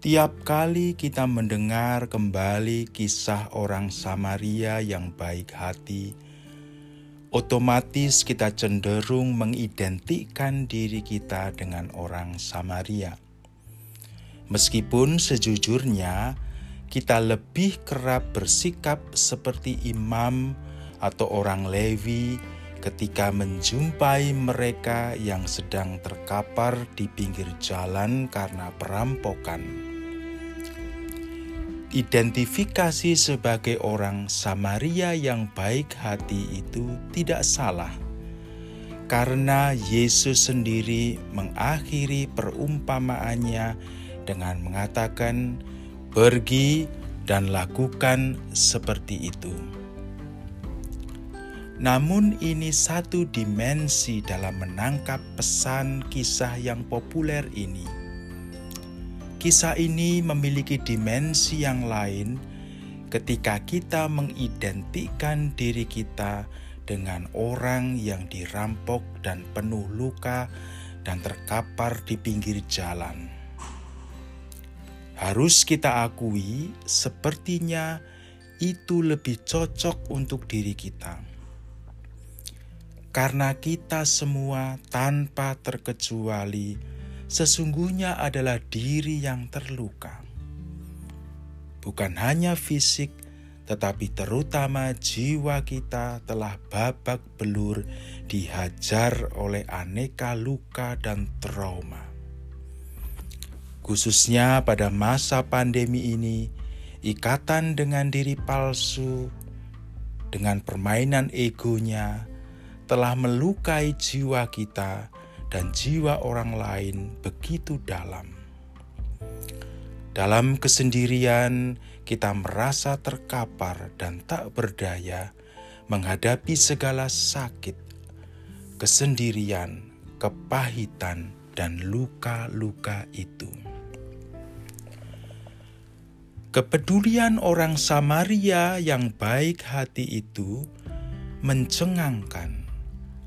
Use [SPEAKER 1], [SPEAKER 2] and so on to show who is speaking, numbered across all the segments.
[SPEAKER 1] Tiap kali kita mendengar kembali kisah orang Samaria yang baik hati, otomatis kita cenderung mengidentikan diri kita dengan orang Samaria. Meskipun sejujurnya kita lebih kerap bersikap seperti imam atau orang Lewi ketika menjumpai mereka yang sedang terkapar di pinggir jalan karena perampokan. Identifikasi sebagai orang Samaria yang baik hati itu tidak salah, karena Yesus sendiri mengakhiri perumpamaannya dengan mengatakan, "Pergi dan lakukan seperti itu." Namun, ini satu dimensi dalam menangkap pesan kisah yang populer ini Kisah ini memiliki dimensi yang lain ketika kita mengidentikan diri kita dengan orang yang dirampok dan penuh luka dan terkapar di pinggir jalan. Harus kita akui, sepertinya itu lebih cocok untuk diri kita, karena kita semua tanpa terkecuali sesungguhnya adalah diri yang terluka. Bukan hanya fisik, tetapi terutama jiwa kita telah babak belur dihajar oleh aneka luka dan trauma. Khususnya pada masa pandemi ini, ikatan dengan diri palsu, dengan permainan egonya, telah melukai jiwa kita dan jiwa orang lain begitu dalam. Dalam kesendirian, kita merasa terkapar dan tak berdaya menghadapi segala sakit, kesendirian, kepahitan, dan luka-luka itu. Kepedulian orang Samaria yang baik hati itu mencengangkan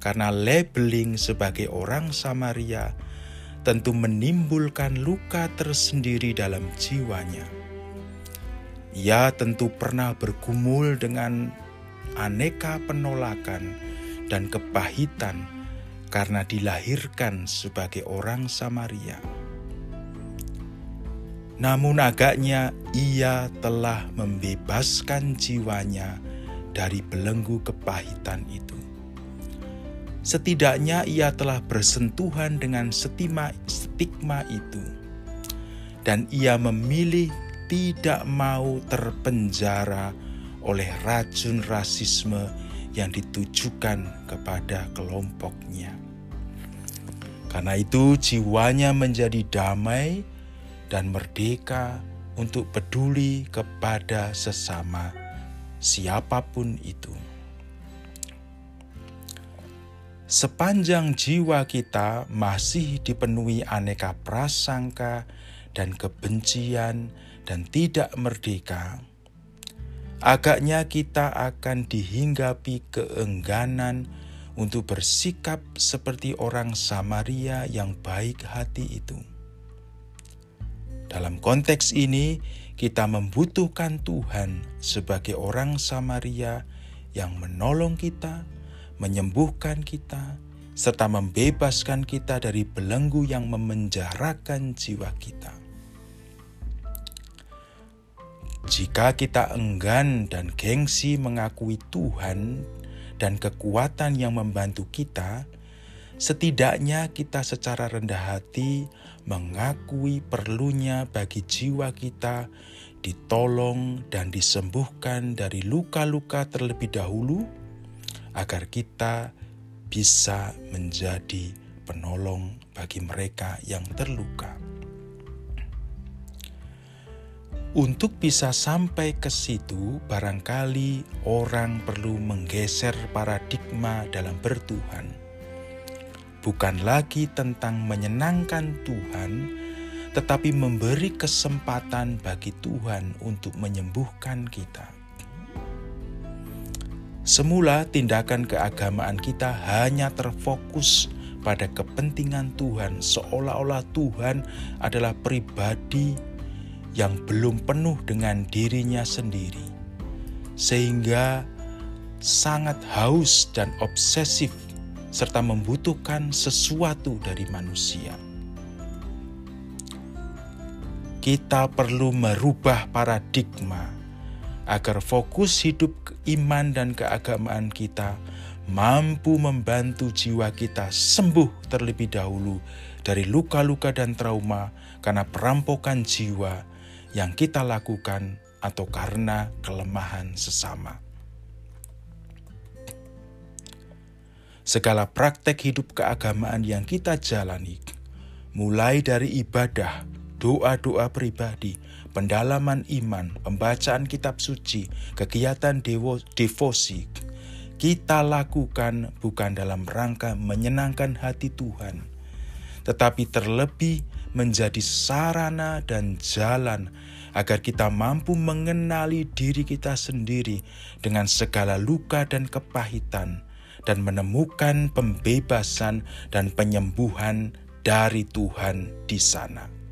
[SPEAKER 1] karena labeling sebagai orang Samaria tentu menimbulkan luka tersendiri dalam jiwanya. Ia tentu pernah bergumul dengan aneka penolakan dan kepahitan karena dilahirkan sebagai orang Samaria. Namun agaknya ia telah membebaskan jiwanya dari belenggu kepahitan itu. Setidaknya ia telah bersentuhan dengan stigma, stigma itu. Dan ia memilih tidak mau terpenjara oleh racun rasisme yang ditujukan kepada kelompoknya. Karena itu jiwanya menjadi damai dan merdeka untuk peduli kepada sesama siapa pun itu. Sepanjang jiwa kita masih dipenuhi aneka prasangka dan kebencian dan tidak merdeka, agaknya kita akan dihinggapi keengganan untuk bersikap seperti orang Samaria yang baik hati itu. Dalam konteks ini, kita membutuhkan Tuhan sebagai orang Samaria yang menolong kita menyembuhkan kita, serta membebaskan kita dari belenggu yang memenjarakan jiwa kita. Jika kita enggan dan gengsi mengakui Tuhan dan kekuatan yang membantu kita, setidaknya kita secara rendah hati mengakui perlunya bagi jiwa kita ditolong dan disembuhkan dari luka-luka terlebih dahulu agar kita bisa menjadi penolong bagi mereka yang terluka. Untuk bisa sampai ke situ, barangkali orang perlu menggeser paradigma dalam bertuhan. Bukan lagi tentang menyenangkan Tuhan, tetapi memberi kesempatan bagi Tuhan untuk menyembuhkan kita. Semula tindakan keagamaan kita hanya terfokus pada kepentingan Tuhan, seolah-olah Tuhan adalah pribadi yang belum penuh dengan dirinya sendiri, sehingga sangat haus dan obsesif, serta membutuhkan sesuatu dari manusia. Kita perlu merubah paradigma agar fokus hidup iman dan keagamaan kita mampu membantu jiwa kita sembuh terlebih dahulu dari luka-luka dan trauma karena perampokan jiwa yang kita lakukan atau karena kelemahan sesama. Segala praktek hidup keagamaan yang kita jalani, mulai dari ibadah, doa-doa pribadi, pendalaman iman, pembacaan kitab suci, kegiatan dewo, devosi, kita lakukan bukan dalam rangka menyenangkan hati Tuhan, tetapi terlebih menjadi sarana dan jalan agar kita mampu mengenali diri kita sendiri dengan segala luka dan kepahitan, dan menemukan pembebasan dan penyembuhan dari Tuhan di sana.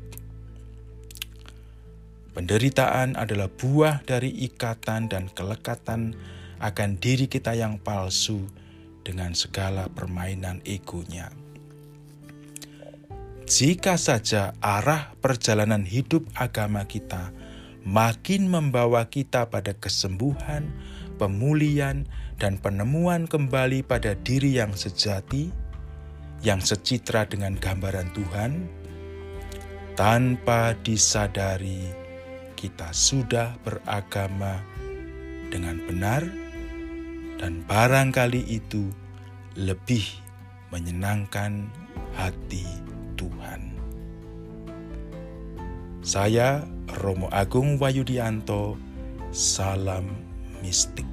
[SPEAKER 1] Penderitaan adalah buah dari ikatan dan kelekatan akan diri kita yang palsu dengan segala permainan egonya. Jika saja arah perjalanan hidup agama kita makin membawa kita pada kesembuhan, pemulihan, dan penemuan kembali pada diri yang sejati, yang secitra dengan gambaran Tuhan, tanpa disadari kita sudah beragama dengan benar, dan barangkali itu lebih menyenangkan hati Tuhan. Saya Romo Agung Wayudianto, salam mistik.